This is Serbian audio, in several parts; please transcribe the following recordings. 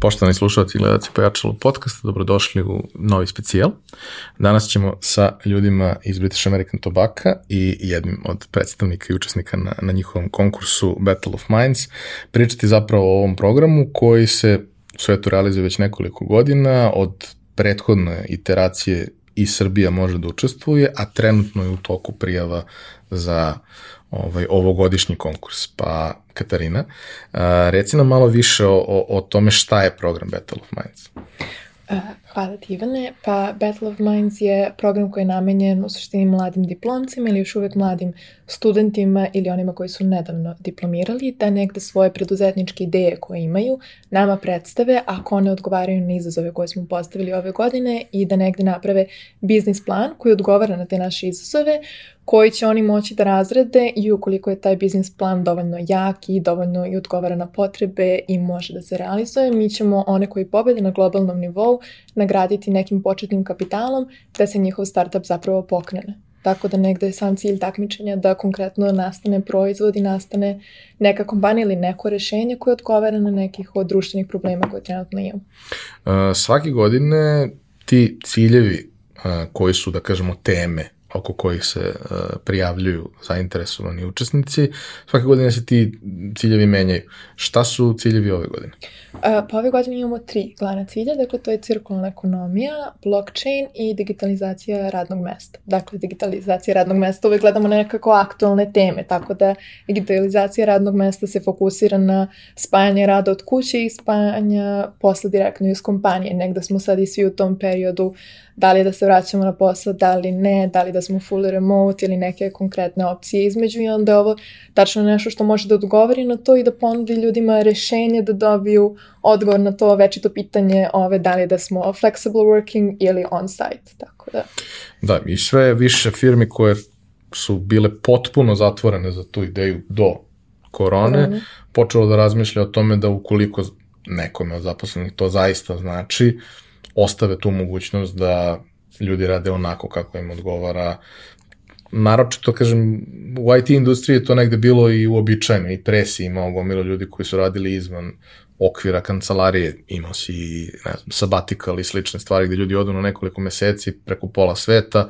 Poštovani slušalci i gledalci Pojačalo podcasta, dobrodošli u novi specijal. Danas ćemo sa ljudima iz British American Tobacco i jednim od predstavnika i učesnika na, na njihovom konkursu Battle of Minds pričati zapravo o ovom programu koji se u svetu realizuje već nekoliko godina, od prethodne iteracije i Srbija može da učestvuje, a trenutno je u toku prijava za ovaj, ovogodišnji konkurs. Pa, Katarina, a, reci nam malo više o, o, o tome šta je program Battle of Minds. Hvala ti Ivane. Pa Battle of Minds je program koji je namenjen u suštini mladim diplomcima ili još uvek mladim studentima ili onima koji su nedavno diplomirali da negde svoje preduzetničke ideje koje imaju nama predstave ako one odgovaraju na izazove koje smo postavili ove godine i da negde naprave biznis plan koji odgovara na te naše izazove koji će oni moći da razrede i ukoliko je taj biznis plan dovoljno jak i dovoljno i odgovara na potrebe i može da se realizuje, mi ćemo one koji pobede na globalnom nivou nagraditi nekim početnim kapitalom da se njihov startup zapravo pokrene. Tako da negde je sam cilj takmičenja da konkretno nastane proizvod i nastane neka kompanija ili neko rešenje koje odgovara na nekih od društvenih problema koje trenutno imamo. Uh, svake godine ti ciljevi koji su, da kažemo, teme oko kojih se uh, prijavljuju zainteresovani učesnici. Svake godine se ti ciljevi menjaju. Šta su ciljevi ove godine? Uh, pa ove godine imamo tri glavna cilja, dakle to je cirkularna ekonomija, blockchain i digitalizacija radnog mesta. Dakle, digitalizacija radnog mesta uvek gledamo nekako aktualne teme, tako da digitalizacija radnog mesta se fokusira na spajanje rada od kuće i spajanja posla direktno iz kompanije. Negde smo sad i svi u tom periodu da li da se vraćamo na posao, da li ne, da li da smo fully remote ili neke konkretne opcije između i onda je ovo tačno nešto što može da odgovori na to i da ponudi ljudima rešenje da dobiju odgovor na to večito pitanje ove da li da smo flexible working ili on-site, tako da. Da, i sve više firmi koje su bile potpuno zatvorene za tu ideju do korone, korone. počelo da razmišlja o tome da ukoliko nekome od zaposlenih to zaista znači, ostave tu mogućnost da ljudi rade onako kako im odgovara. Naročito, kažem, u IT industriji je to negde bilo i uobičajeno, i pre si imao gomilo ljudi koji su radili izvan okvira kancelarije, imao si ne znam, sabbatical i slične stvari gde ljudi odu na nekoliko meseci preko pola sveta,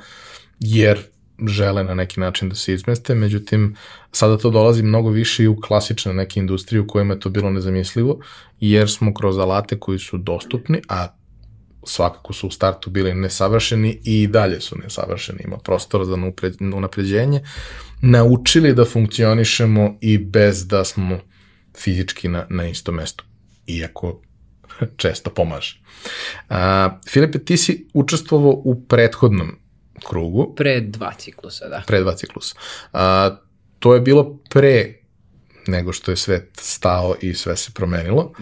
jer žele na neki način da se izmeste, međutim, sada to dolazi mnogo više i u klasične neke industrije u kojima je to bilo nezamislivo, jer smo kroz alate koji su dostupni, a svakako su u startu bili nesavršeni i dalje su nesavršeni, ima prostora za unapređenje, naučili da funkcionišemo i bez da smo fizički na, na istom mestu, iako često pomaže. A, Filipe, ti si učestvovao u prethodnom krugu. Pre dva ciklusa, da. Pre dva ciklusa. A, to je bilo pre nego što je svet stao i sve se promenilo.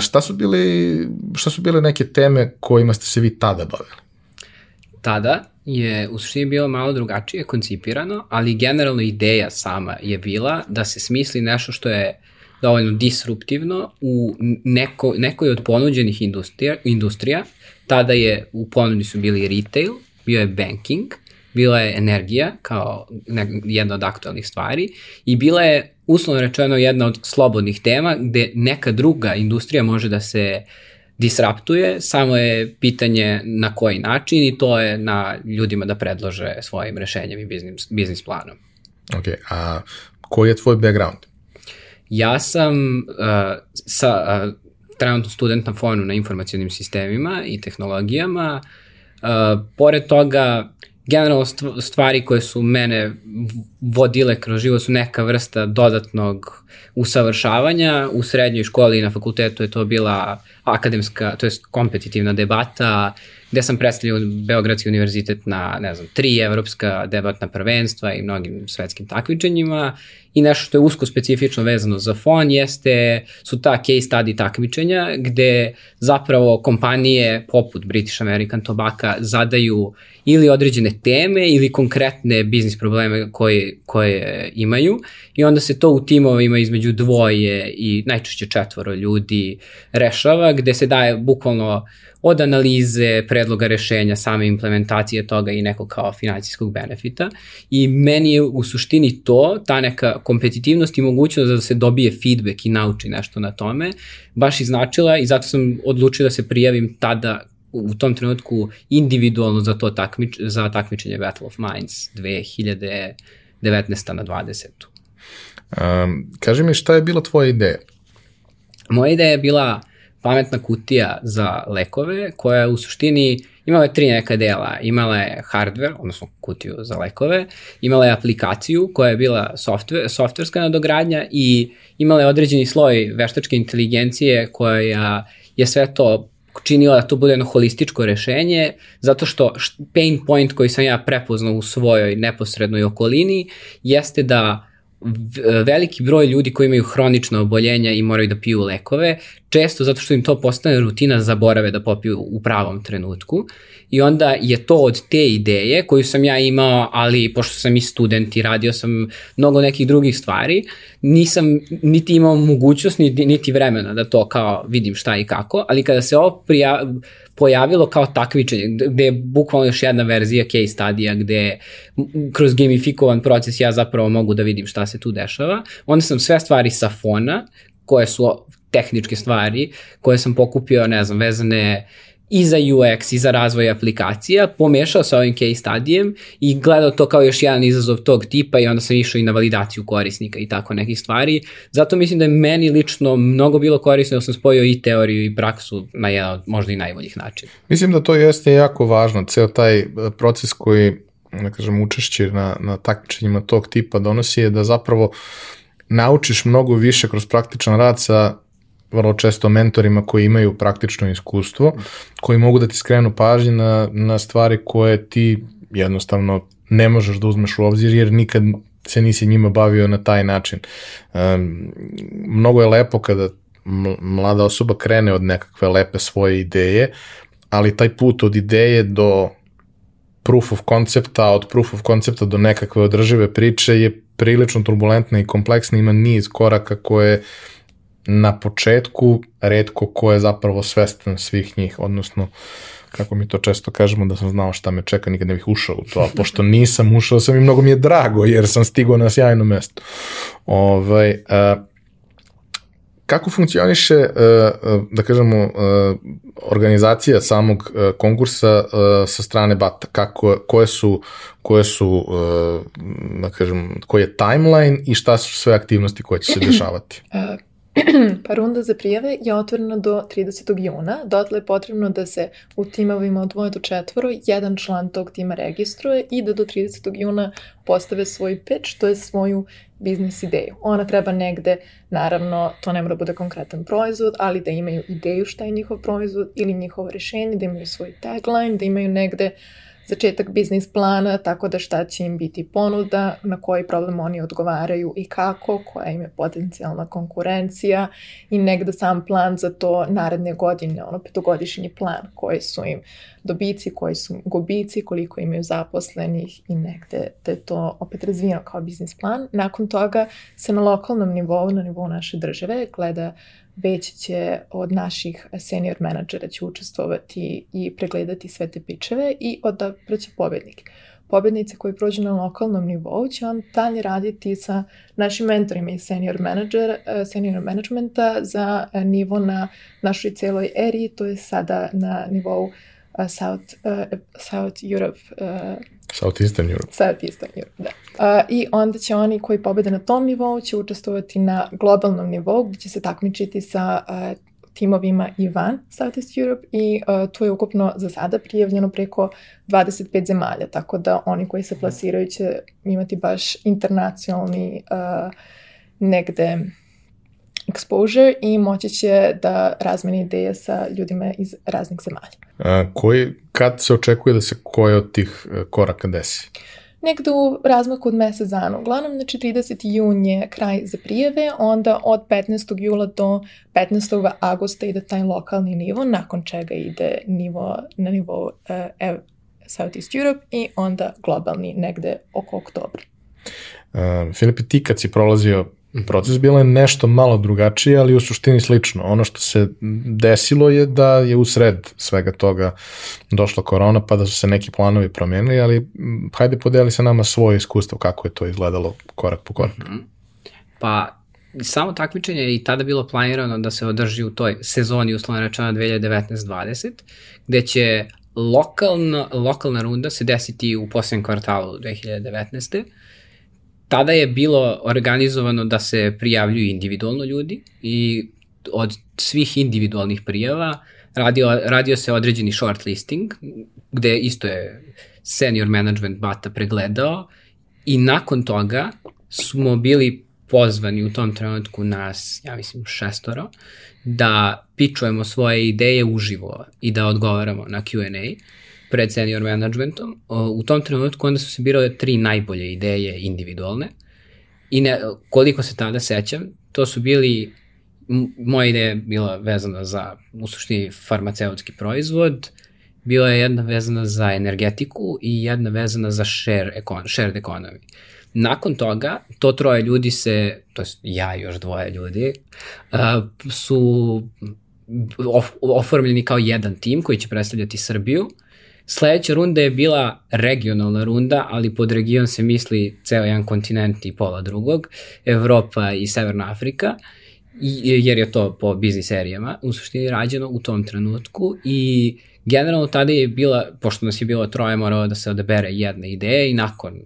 Šta su bili, šta su bile neke teme kojima ste se vi tada bavili? Tada je u suštini bilo malo drugačije koncipirano, ali generalno ideja sama je bila da se smisli nešto što je dovoljno disruptivno u neko, nekoj od ponuđenih industrija, industrija. Tada je u ponudi su bili retail, bio je banking, bila je energija kao jedna od aktualnih stvari i bila je uslovno rečeno jedna od slobodnih tema gde neka druga industrija može da se disraptuje, samo je pitanje na koji način i to je na ljudima da predlože svojim rešenjem i biznis, biznis planom. Ok, a koji je tvoj background? Ja sam uh, sa, uh, trenutno student na fonu na informacijonim sistemima i tehnologijama. Uh, pored toga, generalno stvari koje su mene vodile kroz život su neka vrsta dodatnog usavršavanja. U srednjoj školi i na fakultetu je to bila akademska, to je kompetitivna debata, gde sam predstavljao Beogradski univerzitet na, ne znam, tri evropska debatna prvenstva i mnogim svetskim takmičenjima i nešto što je usko specifično vezano za fon jeste, su ta case study takmičenja gde zapravo kompanije poput British American Tobacco zadaju ili određene teme ili konkretne biznis probleme koje, koje imaju. I onda se to u timovima između dvoje i najčešće četvoro ljudi rešava gde se daje bukvalno od analize, predloga rešenja, same implementacije toga i nekog kao financijskog benefita. I meni je u suštini to, ta neka kompetitivnost i mogućnost da se dobije feedback i nauči nešto na tome, baš iznačila i zato sam odlučio da se prijavim tada u tom trenutku individualno za to takmič, za takmičenje Battle of Minds 2019. na 20. Um, kaži mi šta je bila tvoja ideja? Moja ideja je bila pametna kutija za lekove koja u suštini imala je tri neka dela. Imala je hardware, odnosno kutiju za lekove, imala je aplikaciju koja je bila software, softverska nadogradnja i imala je određeni sloj veštačke inteligencije koja je sve to činila da to bude jedno holističko rešenje, zato što pain point koji sam ja prepoznao u svojoj neposrednoj okolini jeste da veliki broj ljudi koji imaju hronična oboljenja i moraju da piju lekove, često zato što im to postane rutina zaborave da popiju u pravom trenutku. I onda je to od te ideje koju sam ja imao, ali pošto sam i student i radio sam mnogo nekih drugih stvari, nisam niti imao mogućnost niti, niti vremena da to kao vidim šta i kako, ali kada se ovo prija, pojavilo kao takmičenje, gde je bukvalno još jedna verzija case studija gde kroz gamifikovan proces ja zapravo mogu da vidim šta se tu dešava, onda sam sve stvari sa fona, koje su tehničke stvari, koje sam pokupio, ne znam, vezane i za UX i za razvoj aplikacija, pomešao sa ovim case studijem i gledao to kao još jedan izazov tog tipa i onda sam išao i na validaciju korisnika i tako nekih stvari. Zato mislim da je meni lično mnogo bilo korisno da sam spojio i teoriju i praksu na jedan od možda i najboljih načina. Mislim da to jeste jako važno, ceo taj e, proces koji, da kažem, učešće na, na takmičenjima tog tipa donosi je da zapravo naučiš mnogo više kroz praktičan rad sa vrlo često mentorima koji imaju praktično iskustvo, koji mogu da ti skrenu pažnje na, na stvari koje ti jednostavno ne možeš da uzmeš u obzir jer nikad se nisi njima bavio na taj način. Um, mnogo je lepo kada mlada osoba krene od nekakve lepe svoje ideje, ali taj put od ideje do proof of concepta, od proof of concepta do nekakve održive priče je prilično turbulentna i kompleksna, ima niz koraka koje na početku redko ko je zapravo svestan svih njih, odnosno kako mi to često kažemo da sam znao šta me čeka, nikad ne bih ušao u to, a pošto nisam ušao sam i mnogo mi je drago jer sam stigao na sjajno mesto. Ovaj, uh, kako funkcioniše, uh, da kažemo, organizacija samog konkursa sa strane BATA? Kako, koje su, koje su da kažem, koji je timeline i šta su sve aktivnosti koje će se dešavati? pa runda za prijave je otvorena do 30. juna. Dotle je potrebno da se u timovima od dvoje do četvoro jedan član tog tima registruje i da do 30. juna postave svoj pitch, to je svoju biznis ideju. Ona treba negde, naravno, to ne mora da bude konkretan proizvod, ali da imaju ideju šta je njihov proizvod ili njihovo rešenje, da imaju svoj tagline, da imaju negde uh, začetak biznis plana, tako da šta će im biti ponuda, na koji problem oni odgovaraju i kako, koja im je potencijalna konkurencija i negde sam plan za to naredne godine, ono petogodišnji plan, koji su im dobici, koji su gubici, koliko imaju zaposlenih i negde da je to opet razvijeno kao biznis plan. Nakon toga se na lokalnom nivou, na nivou naše države, gleda već će od naših senior menadžera će učestvovati i pregledati sve te pičeve i odabraće pobednike. Pobednice koji prođu na lokalnom nivou će on dalje raditi sa našim mentorima iz senior, manager, senior managementa za nivo na našoj celoj eri, to je sada na nivou South, South Europe Southeastern Europe. Southeastern Europe, da. Uh, I onda će oni koji pobede na tom nivou će učestvovati na globalnom nivou gdje će se takmičiti sa uh, timovima i van Southeast Europe i uh, tu je ukupno za sada prijavljeno preko 25 zemalja, tako da oni koji se plasiraju će imati baš internacionalni uh, negde exposure i moći će da razmeni ideje sa ljudima iz raznih zemalja. A, koji, kad se očekuje da se koje od tih e, koraka desi? Negde u razmaku od mesec dana. Uglavnom, znači 30. jun je kraj za prijeve, onda od 15. jula do 15. augusta ide taj lokalni nivo, nakon čega ide nivo na nivo uh, Southeast Europe i onda globalni negde oko oktobra. Uh, Filipe, ti kad si prolazio proces, bilo je nešto malo drugačije, ali u suštini slično. Ono što se desilo je da je u sred svega toga došla korona, pa da su se neki planovi promenili, ali hajde podeli sa nama svoje iskustvo kako je to izgledalo korak po korak. -hmm. Pa samo takmičenje je i tada bilo planirano da se održi u toj sezoni uslovno rečeno 2019-20, gde će lokalna, lokalna runda se desiti u posljednjem kvartalu 2019 tada je bilo organizovano da se prijavljuju individualno ljudi i od svih individualnih prijava radio, radio se određeni shortlisting, gde isto je senior management bata pregledao i nakon toga smo bili pozvani u tom trenutku nas, ja mislim, šestoro, da pičujemo svoje ideje uživo i da odgovaramo na Q&A pred senior managementom. U tom trenutku onda su se birale tri najbolje ideje individualne i ne, koliko se tada sećam, to su bili, moja ideja bila vezana za, u suštini, farmaceutski proizvod, bila je jedna vezana za energetiku i jedna vezana za share ekon, shared economy. Nakon toga, to troje ljudi se, to je ja i još dvoje ljudi, uh, su of, oformljeni kao jedan tim koji će predstavljati Srbiju Sledeća runda je bila regionalna runda, ali pod region se misli ceo jedan kontinent i pola drugog, Evropa i Severna Afrika, jer je to po biznis serijama u suštini rađeno u tom trenutku i generalno tada je bila, pošto nas je bilo troje, moralo da se odabere jedna ideja i nakon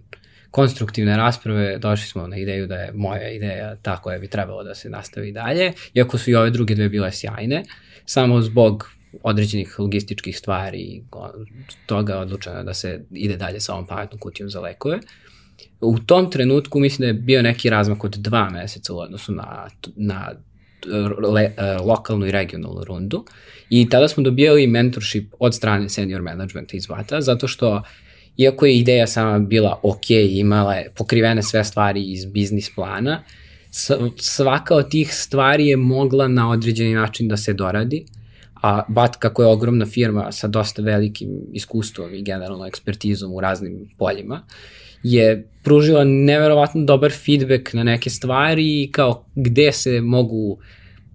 konstruktivne rasprave došli smo na ideju da je moja ideja ta koja bi trebalo da se nastavi dalje, iako su i ove druge dve bile sjajne, samo zbog određenih logističkih stvari i toga odlučeno da se ide dalje sa ovom pametnom kutijom za lekove. U tom trenutku mislim da je bio neki razmak od dva meseca u odnosu na, na le, e, lokalnu i regionalnu rundu i tada smo dobijali mentorship od strane senior managementa iz Vata, zato što iako je ideja sama bila ok, imala je pokrivene sve stvari iz biznis plana, svaka od tih stvari je mogla na određeni način da se doradi a BAT kako je ogromna firma sa dosta velikim iskustvom i generalno ekspertizom u raznim poljima, je pružila neverovatno dobar feedback na neke stvari i kao gde se mogu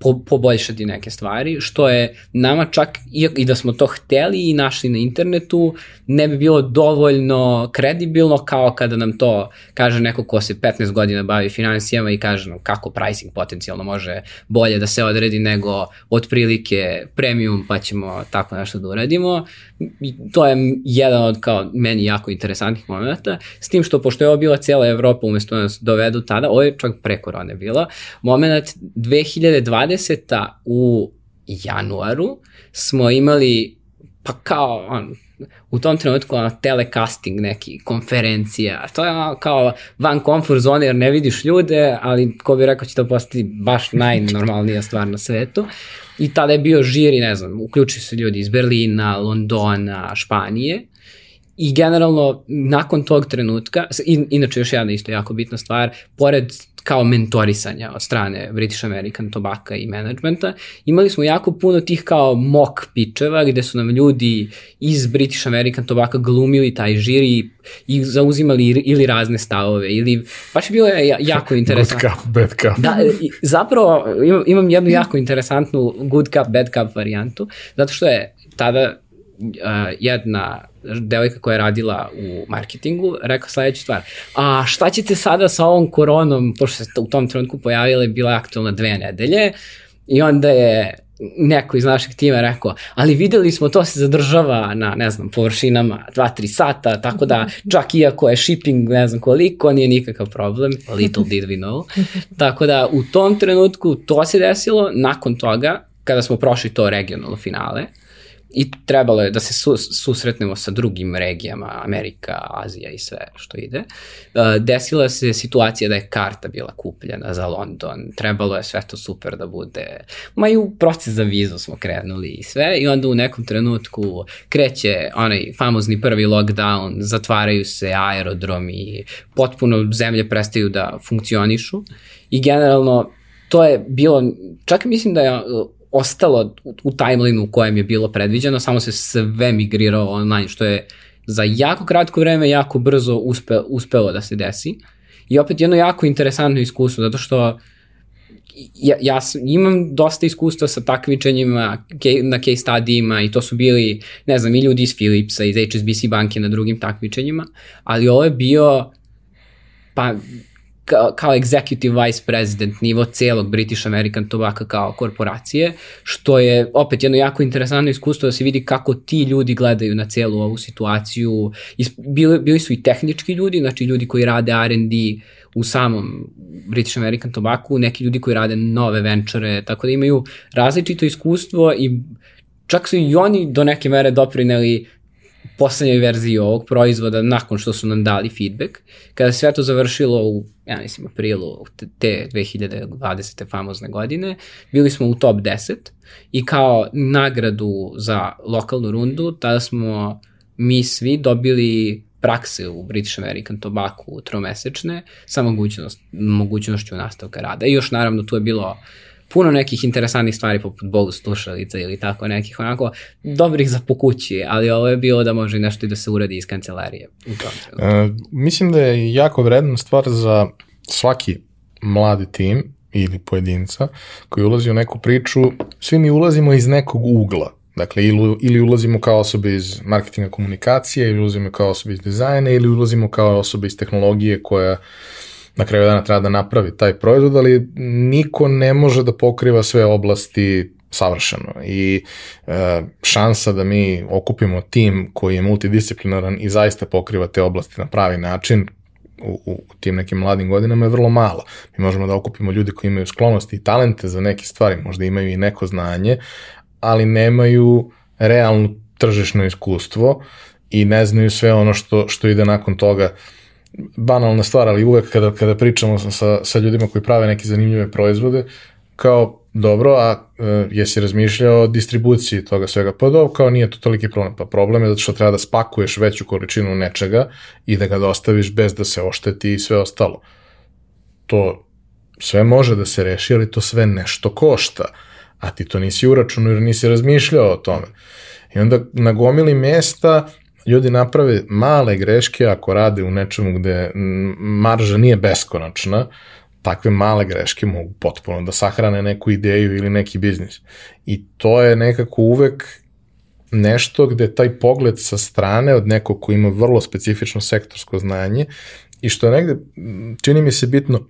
po, poboljšati neke stvari, što je nama čak i da smo to hteli i našli na internetu, ne bi bilo dovoljno kredibilno kao kada nam to kaže neko ko se 15 godina bavi financijama i kaže nam kako pricing potencijalno može bolje da se odredi nego otprilike premium pa ćemo tako nešto da uradimo. To je jedan od kao meni jako interesantnih momenta, s tim što pošto je ovo bila cijela Evropa umesto da nas dovedu tada, ovo je čak pre korone bila, moment 2020. u januaru smo imali pa kao on, u tom trenutku ono, telecasting neki, konferencija, to je ono, kao van comfort zone jer ne vidiš ljude, ali ko bi rekao će to postati baš najnormalnija stvar na svetu. I tada je bio žiri, ne znam, uključili su ljudi iz Berlina, Londona, Španije I generalno, nakon tog trenutka, in, inače još jedna isto jako bitna stvar, pored kao mentorisanja od strane British American Tobacco i managementa, imali smo jako puno tih kao mock pitcheva gde su nam ljudi iz British American Tobacco glumili taj žiri i zauzimali ili razne stavove ili baš je bilo jako interesantno. Good cup, bad cup. Da, zapravo imam, imam jednu jako interesantnu good cup, bad cup varijantu, zato što je tada jedna devojka koja je radila u marketingu rekla sledeću stvar. A šta ćete sada sa ovom koronom, pošto se u tom trenutku pojavila i bila aktualna dve nedelje, i onda je neko iz našeg tima rekao, ali videli smo to se zadržava na, ne znam, površinama 2-3 sata, tako da čak iako je shipping ne znam koliko, nije nikakav problem, little did we know. Tako da u tom trenutku to se desilo, nakon toga, kada smo prošli to regionalno finale, I trebalo je da se su, susretnemo sa drugim regijama, Amerika, Azija i sve što ide. Uh, desila se situacija da je karta bila kupljena za London, trebalo je sve to super da bude. Ma i u proces za vizu smo krenuli i sve i onda u nekom trenutku kreće onaj famozni prvi lockdown, zatvaraju se aerodromi, potpuno zemlje prestaju da funkcionišu i generalno to je bilo, čak mislim da je ostalo u timelineu u kojem je bilo predviđeno, samo se sve migrirao online, što je za jako kratko vreme jako brzo uspe, uspelo da se desi. I opet jedno jako interesantno iskustvo, zato što ja, ja imam dosta iskustva sa takmičenjima na case studijima i to su bili, ne znam, i ljudi iz Philipsa, iz HSBC banke na drugim takmičenjima, ali ovo je bio, pa kao, kao executive vice president nivo celog British American Tobacco kao korporacije, što je opet jedno jako interesantno iskustvo da se vidi kako ti ljudi gledaju na celu ovu situaciju. Bili, bili su i tehnički ljudi, znači ljudi koji rade R&D u samom British American Tobacco, neki ljudi koji rade nove venture, tako da imaju različito iskustvo i čak su i oni do neke mere doprineli poslednjoj verziji ovog proizvoda nakon što su nam dali feedback. Kada sve to završilo u, ja mislim, aprilu te 2020. famozne godine, bili smo u top 10 i kao nagradu za lokalnu rundu, tada smo mi svi dobili prakse u British American Tobacco tromesečne sa mogućnost, mogućnošću nastavka rada. I još naravno tu je bilo puno nekih interesantnih stvari poput bolu slušalica ili tako nekih onako dobrih za pokući, ali ovo je bilo da može nešto i da se uradi iz kancelarije. U tom e, mislim da je jako vredna stvar za svaki mladi tim ili pojedinca koji ulazi u neku priču, svi mi ulazimo iz nekog ugla. Dakle, ili, ili ulazimo kao osobe iz marketinga komunikacije, ili ulazimo kao osobe iz dizajna, ili ulazimo kao osobe iz tehnologije koja na kraju dana treba da napravi taj proizvod, ali niko ne može da pokriva sve oblasti savršeno i e, šansa da mi okupimo tim koji je multidisciplinaran i zaista pokriva te oblasti na pravi način u, u tim nekim mladim godinama je vrlo mala. Mi možemo da okupimo ljude koji imaju sklonosti i talente za neke stvari, možda imaju i neko znanje, ali nemaju realno tržišno iskustvo i ne znaju sve ono što, što ide nakon toga. Banalna stvar, ali uvek kada, kada pričamo sa, sa ljudima koji prave neke zanimljive proizvode, kao dobro, a e, jesi razmišljao o distribuciji toga svega? Pa dobro, kao nije to toliki problem. Pa problem je zato što treba da spakuješ veću količinu nečega i da ga dostaviš bez da se ošteti i sve ostalo. To sve može da se reši, ali to sve nešto košta. A ti to nisi uračunao jer nisi razmišljao o tome. I onda na gomili mesta ljudi naprave male greške ako rade u nečemu gde marža nije beskonačna, takve male greške mogu potpuno da sahrane neku ideju ili neki biznis. I to je nekako uvek nešto gde taj pogled sa strane od nekog ko ima vrlo specifično sektorsko znanje i što je negde, čini mi se bitno,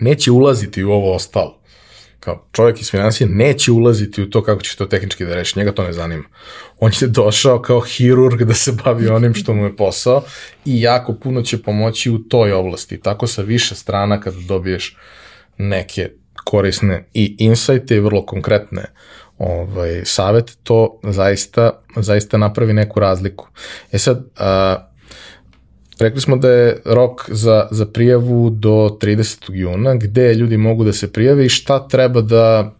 neće ulaziti u ovo ostalo kao čovjek iz financije neće ulaziti u to kako će to tehnički da reši, njega to ne zanima. On je došao kao hirurg da se bavi onim što mu je posao i jako puno će pomoći u toj oblasti. Tako sa više strana kada dobiješ neke korisne i insajte i vrlo konkretne ovaj, savete, to zaista, zaista napravi neku razliku. E sad, a, Rekli smo da je rok za, za prijavu do 30. juna, gde ljudi mogu da se prijave i šta treba da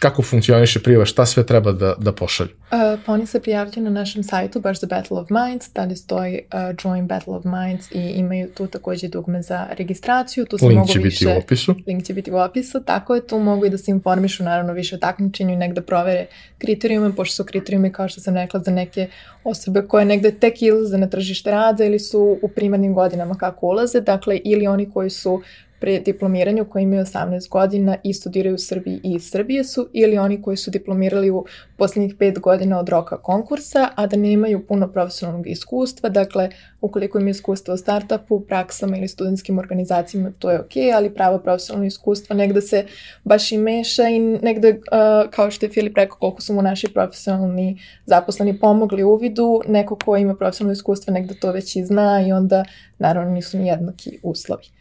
kako funkcioniše prijava, šta sve treba da, da pošalju? Uh, pa oni se prijavljaju na našem sajtu, baš za Battle of Minds, tada stoji uh, Join Battle of Minds i imaju tu takođe dugme za registraciju. Tu se link mogu će više, biti u opisu. Link će biti u opisu, tako je, tu mogu i da se informišu naravno više o takmičenju i negde provere kriterijume, pošto su kriterijumi, kao što sam rekla, za neke osobe koje negde tek ilaze na tržište rada ili su u primarnim godinama kako ulaze, dakle ili oni koji su pre diplomiranju koji imaju 18 godina i studiraju u Srbiji i iz Srbije su ili oni koji su diplomirali u poslednjih 5 godina od roka konkursa, a da nemaju puno profesionalnog iskustva, dakle ukoliko imaju iskustva u startupu, praksama ili studentskim organizacijama, to je ok, ali pravo profesionalno iskustva negde se baš i meša i negde, uh, kao što je Filip rekao, koliko su mu naši profesionalni zaposleni pomogli u vidu, neko ko ima profesionalno iskustvo negde to već i zna i onda naravno nisu ni jednaki uslovi.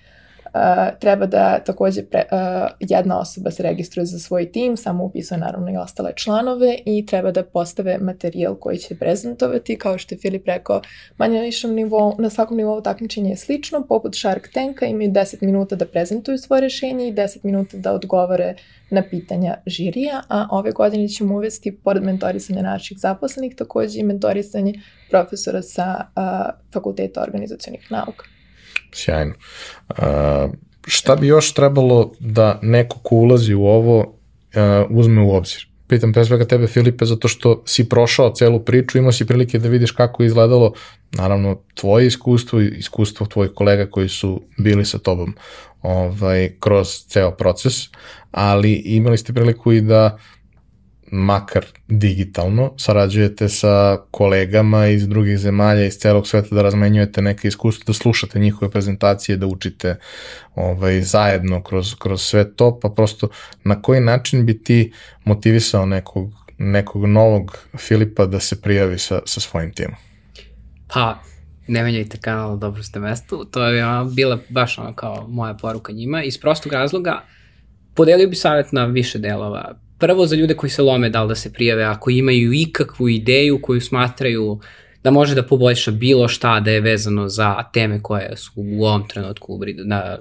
Uh, treba da takođe pre, uh, jedna osoba se registruje za svoj tim, samo upisuje naravno i ostale članove i treba da postave materijal koji će prezentovati, kao što je Filip rekao, manje višem nivou, na svakom nivou takmičenja je slično, poput Shark Tanka imaju 10 minuta da prezentuju svoje rešenje i 10 minuta da odgovore na pitanja žirija, a ove godine ćemo uvesti, pored mentorisanja naših zaposlenih, takođe i mentorisanje profesora sa uh, Fakulteta organizacijonih nauka. Sjajno. Uh, šta bi još trebalo da neko ko ulazi u ovo uh, uzme u obzir? pitam pre svega tebe Filipe zato što si prošao celu priču, imao si prilike da vidiš kako je izgledalo naravno tvoje iskustvo i iskustvo tvojih kolega koji su bili sa tobom ovaj, kroz ceo proces, ali imali ste priliku i da makar digitalno, sarađujete sa kolegama iz drugih zemalja, iz celog sveta, da razmenjujete neke iskustva, da slušate njihove prezentacije, da učite ovaj, zajedno kroz, kroz sve to, pa prosto na koji način bi ti motivisao nekog, nekog novog Filipa da se prijavi sa, sa svojim timom? Pa, ne menjajte kanal, dobro ste mestu. To je bila baš ono kao moja poruka njima. Iz prostog razloga, podelio bi savjet na više delova prvo za ljude koji se lome da li da se prijave, ako imaju ikakvu ideju koju smatraju da može da poboljša bilo šta da je vezano za teme koje su u ovom trenutku na,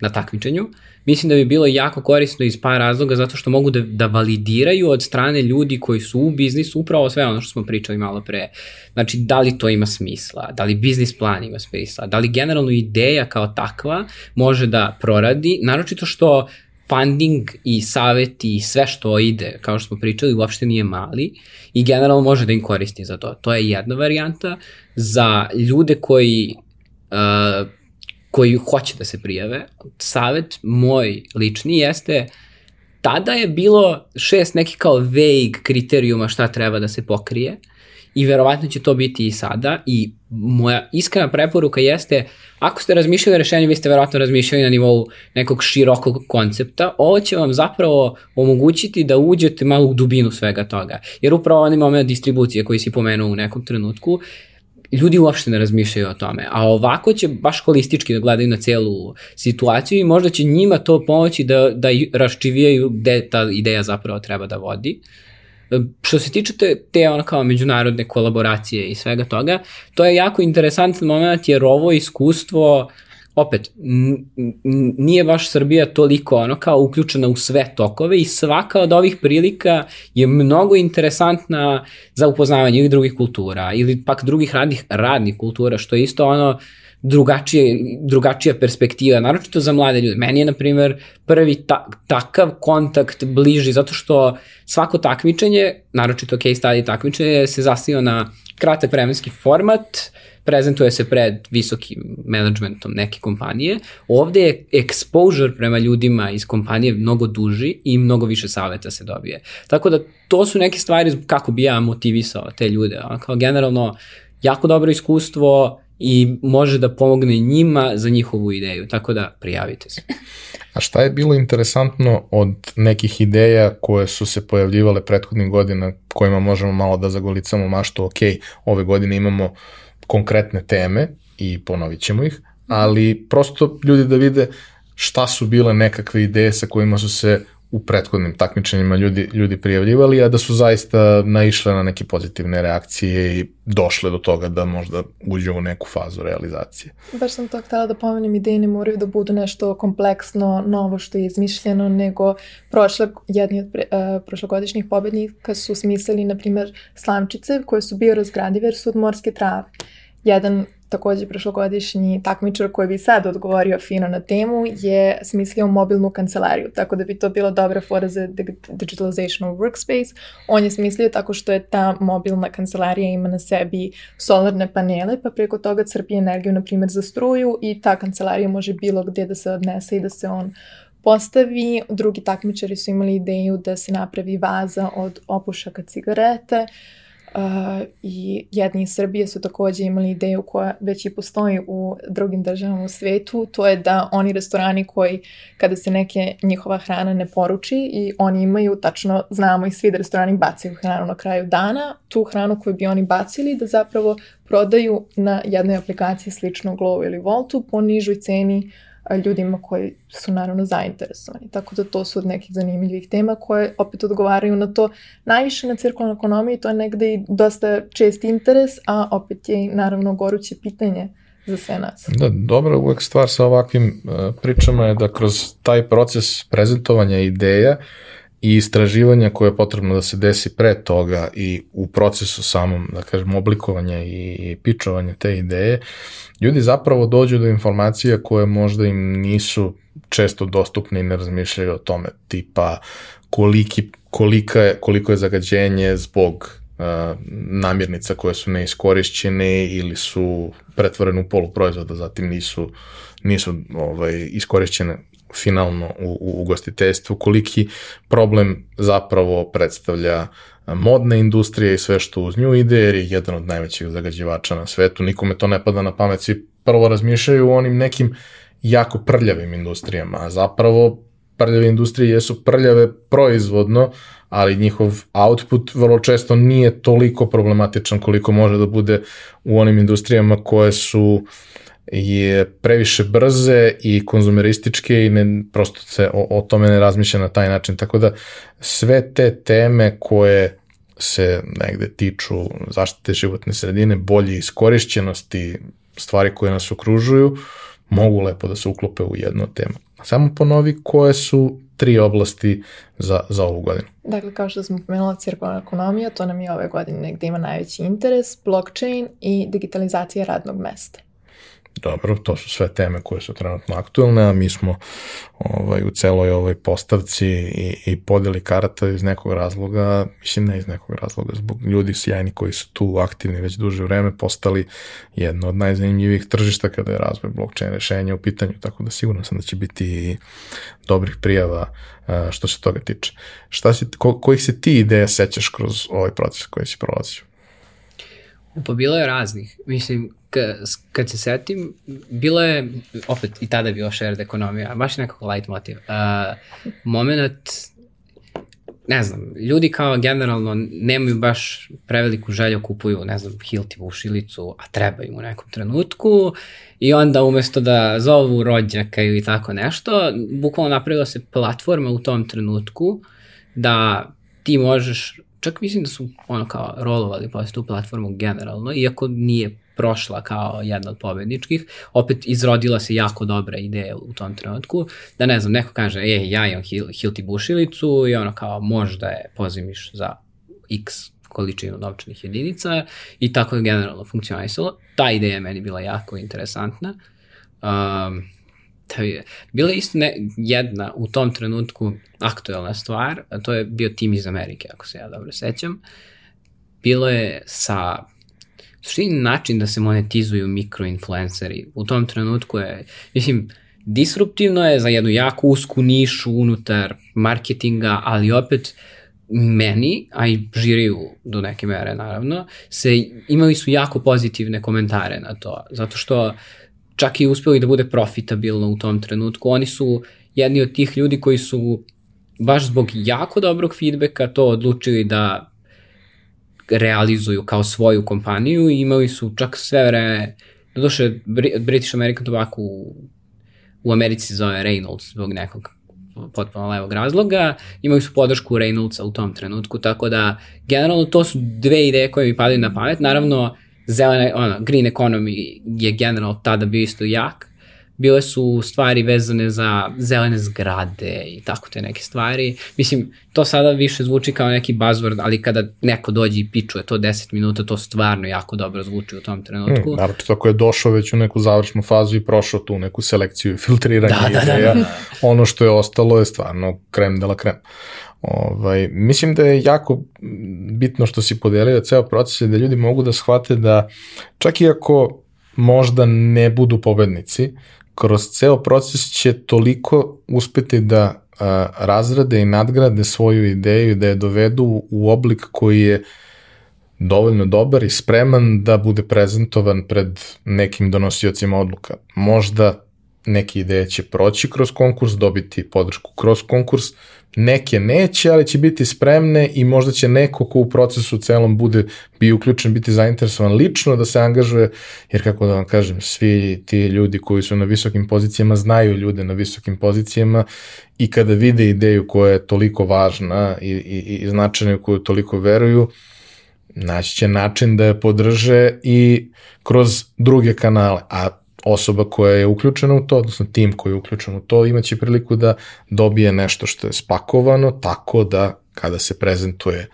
na takmičenju. Mislim da bi bilo jako korisno iz par razloga zato što mogu da, da validiraju od strane ljudi koji su u biznisu upravo sve ono što smo pričali malo pre. Znači, da li to ima smisla, da li biznis plan ima smisla, da li generalno ideja kao takva može da proradi, naročito što funding i saveti i sve što ide, kao što smo pričali, uopšte nije mali i generalno može da im koristi za to. To je jedna varijanta. Za ljude koji, uh, koji hoće da se prijave, savet moj lični jeste tada je bilo šest nekih kao vague kriterijuma šta treba da se pokrije i verovatno će to biti i sada i moja iskrena preporuka jeste ako ste razmišljali o rešenju, vi ste verovatno razmišljali na nivou nekog širokog koncepta, ovo će vam zapravo omogućiti da uđete malo u dubinu svega toga. Jer upravo onaj moment distribucije koji si pomenuo u nekom trenutku, ljudi uopšte ne razmišljaju o tome, a ovako će baš holistički da gledaju na celu situaciju i možda će njima to pomoći da, da raščivijaju gde ta ideja zapravo treba da vodi. Uh, Što se tiče te, te ono kao međunarodne kolaboracije i svega toga, to je jako interesantan moment jer ovo iskustvo opet, nije baš Srbija toliko ono kao uključena u sve tokove i svaka od ovih prilika je mnogo interesantna za upoznavanje ili drugih kultura ili pak drugih radnih, radnih kultura, što je isto ono drugačije, drugačija perspektiva, naročito za mlade ljude. Meni je, na primer, prvi ta, takav kontakt bliži, zato što svako takmičenje, naročito case study takmičenje, se zasniva na kratak vremenski format, prezentuje se pred visokim managementom neke kompanije. Ovde je exposure prema ljudima iz kompanije mnogo duži i mnogo više saveta se dobije. Tako da to su neke stvari kako bi ja motivisao te ljude. Kao generalno, jako dobro iskustvo, i može da pomogne njima za njihovu ideju, tako da prijavite se. A šta je bilo interesantno od nekih ideja koje su se pojavljivale prethodnih godina, kojima možemo malo da zagolicamo maštu, ok, ove godine imamo konkretne teme i ponovit ćemo ih, ali prosto ljudi da vide šta su bile nekakve ideje sa kojima su se u prethodnim takmičenjima ljudi, ljudi prijavljivali, a da su zaista naišle na neke pozitivne reakcije i došle do toga da možda uđu u neku fazu realizacije. Baš sam to htela da pomenem, ideje ne moraju da budu nešto kompleksno, novo što je izmišljeno, nego prošle, jedni od pre, uh, prošlogodišnjih pobednika su smislili, na primer, slamčice koje su bio razgradive jer su od morske trave. Jedan takođe prošlogodišnji takmičar koji bi sad odgovorio fino na temu je smislio mobilnu kancelariju, tako da bi to bila dobra fora za digitalization of workspace. On je smislio tako što je ta mobilna kancelarija ima na sebi solarne panele, pa preko toga crpi energiju, na primjer, za struju i ta kancelarija može bilo gdje da se odnese i da se on postavi. Drugi takmičari su imali ideju da se napravi vaza od opušaka cigarete, uh, Uh, I jedni iz Srbije su takođe imali ideju koja već i postoji u drugim državama u svetu, to je da oni restorani koji kada se neke njihova hrana ne poruči i oni imaju, tačno znamo i svi da restorani bacaju hranu na kraju dana, tu hranu koju bi oni bacili da zapravo prodaju na jednoj aplikaciji slično Glovo ili Voltu po nižoj ceni ljudima koji su naravno zainteresovani. Tako da to su od nekih zanimljivih tema koje opet odgovaraju na to najviše na cirkularnoj ekonomiji, to je negde i dosta čest interes, a opet je naravno goruće pitanje za sve nas. Da, dobra uvek stvar sa ovakvim uh, pričama je da kroz taj proces prezentovanja ideja i istraživanja koje je potrebno da se desi pre toga i u procesu samom, da kažem, oblikovanja i pičovanja te ideje, ljudi zapravo dođu do informacija koje možda im nisu često dostupne i ne razmišljaju o tome, tipa koliki, kolika je, koliko je zagađenje zbog uh, namirnica koje su neiskorišćene ili su pretvorene u poluproizvoda, zatim nisu, nisu ovaj, iskorišćene finalno u, u ugostiteljstvu, koliki problem zapravo predstavlja modna industrija i sve što uz nju ide, jer je jedan od najvećih zagađivača na svetu. Nikome to ne pada na pamet, svi prvo razmišljaju o onim nekim jako prljavim industrijama, a zapravo prljave industrije jesu prljave proizvodno, ali njihov output vrlo često nije toliko problematičan koliko može da bude u onim industrijama koje su je previše brze i konzumerističke i ne, prosto se o, o tome ne razmišlja na taj način. Tako da sve te teme koje se negde tiču zaštite životne sredine, bolje iskorišćenosti stvari koje nas okružuju, mogu lepo da se uklope u jednu temu. Samo ponovi koje su tri oblasti za, za ovu godinu. Dakle, kao što smo pomenula, cirkularna ekonomija, to nam je ove godine negde ima najveći interes, blockchain i digitalizacija radnog mesta. Dobro, to su sve teme koje su trenutno aktuelne, a mi smo ovaj, u celoj ovoj postavci i, i podeli karata iz nekog razloga, mislim ne iz nekog razloga, zbog ljudi sjajni koji su tu aktivni već duže vreme, postali jedno od najzanimljivijih tržišta kada je razvoj blockchain rešenja u pitanju, tako da sigurno sam da će biti i dobrih prijava što se toga tiče. Šta si, ko, kojih se ti ideja sećaš kroz ovaj proces koji si prolazio? Pa bilo je raznih. Mislim, kad se setim, bilo je, opet i tada je bilo shared ekonomija, baš nekako light motiv. Uh, moment, ne znam, ljudi kao generalno nemaju baš preveliku želju kupuju, ne znam, Hilti bušilicu, a treba im u nekom trenutku i onda umesto da zovu rođaka ili tako nešto, bukvalno napravila se platforma u tom trenutku da ti možeš čak mislim da su ono kao rolovali posle tu platformu generalno, iako nije prošla kao jedna od pobedničkih, opet izrodila se jako dobra ideja u tom trenutku, da ne znam, neko kaže, ej, ja imam hil, Hilti bušilicu i ono kao možda je pozimiš za x količinu novčanih jedinica i tako je generalno funkcionisalo. Ta ideja je meni bila jako interesantna. Um, da je, bila je isto ne, jedna u tom trenutku aktuelna stvar, to je bio tim iz Amerike, ako se ja dobro sećam. Bilo je sa suštini način da se monetizuju mikroinfluenceri. U tom trenutku je, mislim, disruptivno je za jednu jako usku nišu unutar marketinga, ali opet meni, a i žiriju do neke mere naravno, se, imali su jako pozitivne komentare na to, zato što čak i uspeli da bude profitabilno u tom trenutku. Oni su jedni od tih ljudi koji su baš zbog jako dobrog feedbacka to odlučili da realizuju kao svoju kompaniju i imali su čak sve vreme, doduše British American Tobacco u, u Americi se zove Reynolds zbog nekog potpuno levog razloga, imali su podršku Reynoldsa u tom trenutku, tako da generalno to su dve ideje koje mi padaju na pamet, naravno zelena, ono, green economy je generalno tada bio isto jak, bile su stvari vezane za zelene zgrade i tako te neke stvari. Mislim, to sada više zvuči kao neki buzzword, ali kada neko dođe i pičuje to 10 minuta, to stvarno jako dobro zvuči u tom trenutku. Hmm, naravno, tako je došao već u neku završnu fazu i prošao tu neku selekciju i filtriranje da, da, ideja. Da, da, da. Ono što je ostalo je stvarno krem de la krem. Ovaj, mislim da je jako bitno što si podelio ceo proces da ljudi mogu da shvate da čak i ako možda ne budu pobednici, kroz ceo proces će toliko uspeti da a, razrade i nadgrade svoju ideju, da je dovedu u oblik koji je dovoljno dobar i spreman da bude prezentovan pred nekim donosiocima odluka. Možda neke ideje će proći kroz konkurs, dobiti podršku kroz konkurs, neke neće, ali će biti spremne i možda će neko ko u procesu celom bude bi uključen, biti zainteresovan lično da se angažuje, jer kako da vam kažem, svi ti ljudi koji su na visokim pozicijama znaju ljude na visokim pozicijama i kada vide ideju koja je toliko važna i, i, i značajna koju toliko veruju, naći će način da je podrže i kroz druge kanale, a osoba koja je uključena u to, odnosno tim koji je uključen u to, imaće priliku da dobije nešto što je spakovano tako da kada se prezentuje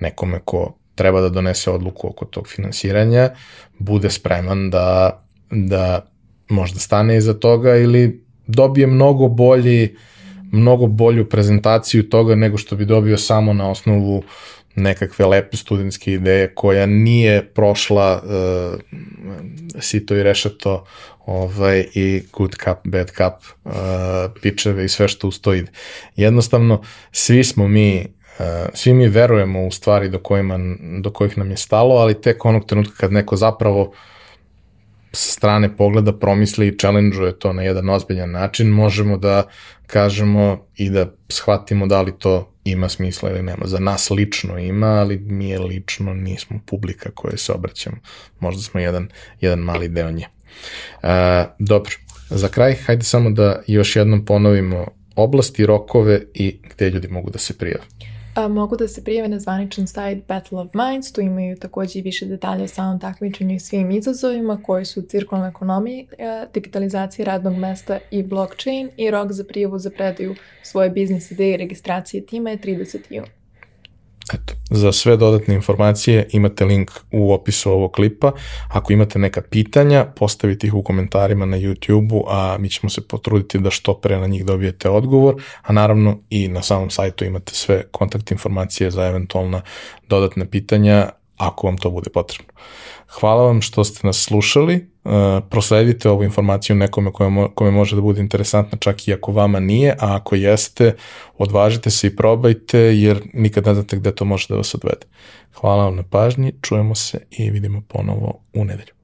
nekome ko treba da donese odluku oko tog finansiranja, bude spreman da, da možda stane iza toga ili dobije mnogo bolji mnogo bolju prezentaciju toga nego što bi dobio samo na osnovu nekakve lepe studentske ideje koja nije prošla uh, sito i rešeto ovaj, i good cup, bad cup uh, pičeve i sve što uz to ide. Jednostavno, svi smo mi uh, svi mi verujemo u stvari do, kojima, do kojih nam je stalo, ali tek onog trenutka kad neko zapravo sa strane pogleda promisli i challenge to na jedan ozbiljan način, možemo da kažemo i da shvatimo da li to ima smisla ili nema. Za nas lično ima, ali mi je lično nismo publika koje se obraćamo. Možda smo jedan, jedan mali deo nje. E, dobro, za kraj, hajde samo da još jednom ponovimo oblasti, rokove i gde ljudi mogu da se prijave. A, mogu da se prijave na zvaničan sajt Battle of Minds, tu imaju takođe i više detalja o samom takmičenju i svim izazovima koji su cirkulalna ekonomija, digitalizacija radnog mesta i blockchain i rok za prijavu za predaju svoje biznis ideje i registracije tima je 30. juna. Eto, za sve dodatne informacije imate link u opisu ovog klipa. Ako imate neka pitanja, postavite ih u komentarima na YouTube-u, a mi ćemo se potruditi da što pre na njih dobijete odgovor, a naravno i na samom sajtu imate sve kontakt informacije za eventualna dodatna pitanja ako vam to bude potrebno. Hvala vam što ste nas slušali, uh, prosledite ovu informaciju nekome kome, kome može da bude interesantna čak i ako vama nije, a ako jeste, odvažite se i probajte jer nikad ne znate gde to može da vas odvede. Hvala vam na pažnji, čujemo se i vidimo ponovo u nedelju.